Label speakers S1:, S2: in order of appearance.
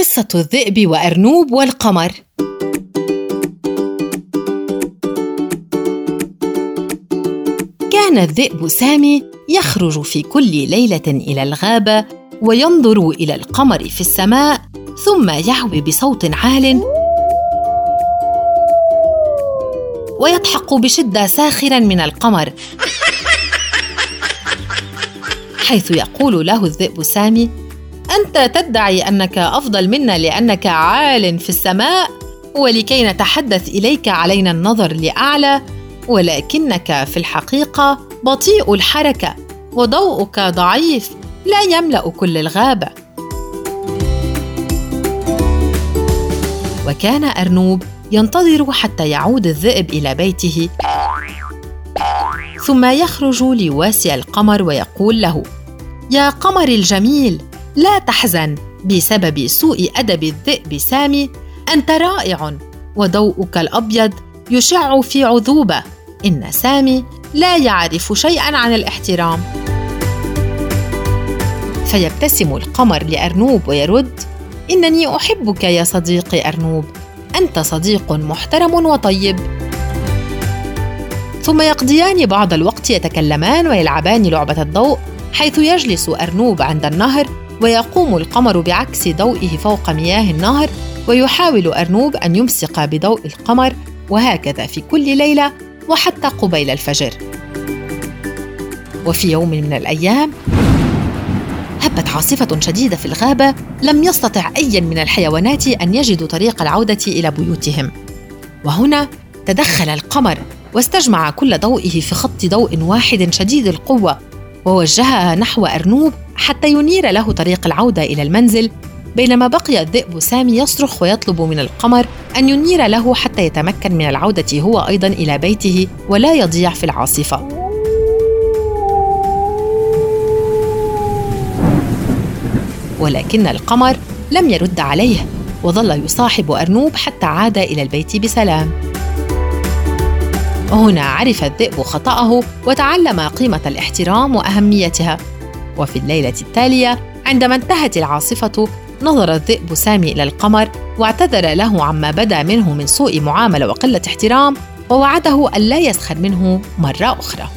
S1: قصة الذئب وأرنوب والقمر. كان الذئب سامي يخرج في كل ليلة إلى الغابة وينظر إلى القمر في السماء ثم يهوي بصوت عال ويضحك بشدة ساخرا من القمر. حيث يقول له الذئب سامي أنت تدعي أنك أفضل منا لأنك عال في السماء ولكي نتحدث إليك علينا النظر لأعلى ولكنك في الحقيقة بطيء الحركة وضوءك ضعيف لا يملأ كل الغابة. وكان أرنوب ينتظر حتى يعود الذئب إلى بيته ثم يخرج ليواسي القمر ويقول له يا قمر الجميل لا تحزن بسبب سوء أدب الذئب سامي. أنت رائع وضوءك الأبيض يشع في عذوبة. إن سامي لا يعرف شيئا عن الاحترام. فيبتسم القمر لأرنوب ويرد إنني أحبك يا صديقي أرنوب. أنت صديق محترم وطيب. ثم يقضيان بعض الوقت يتكلمان ويلعبان لعبة الضوء حيث يجلس أرنوب عند النهر ويقوم القمر بعكس ضوئه فوق مياه النهر ويحاول أرنوب أن يمسك بضوء القمر وهكذا في كل ليلة وحتى قبيل الفجر. وفي يوم من الأيام هبت عاصفة شديدة في الغابة لم يستطع أي من الحيوانات أن يجدوا طريق العودة إلى بيوتهم. وهنا تدخل القمر واستجمع كل ضوئه في خط ضوء واحد شديد القوة ووجهها نحو أرنوب حتى ينير له طريق العودة إلى المنزل بينما بقي الذئب سامي يصرخ ويطلب من القمر أن ينير له حتى يتمكن من العودة هو أيضا إلى بيته ولا يضيع في العاصفة. ولكن القمر لم يرد عليه وظل يصاحب أرنوب حتى عاد إلى البيت بسلام. هنا عرف الذئب خطأه وتعلم قيمة الاحترام وأهميتها. وفي الليلة التالية عندما انتهت العاصفة نظر الذئب سامي إلى القمر واعتذر له عما بدا منه من سوء معاملة وقلة احترام ووعده أن لا يسخر منه مرة أخرى.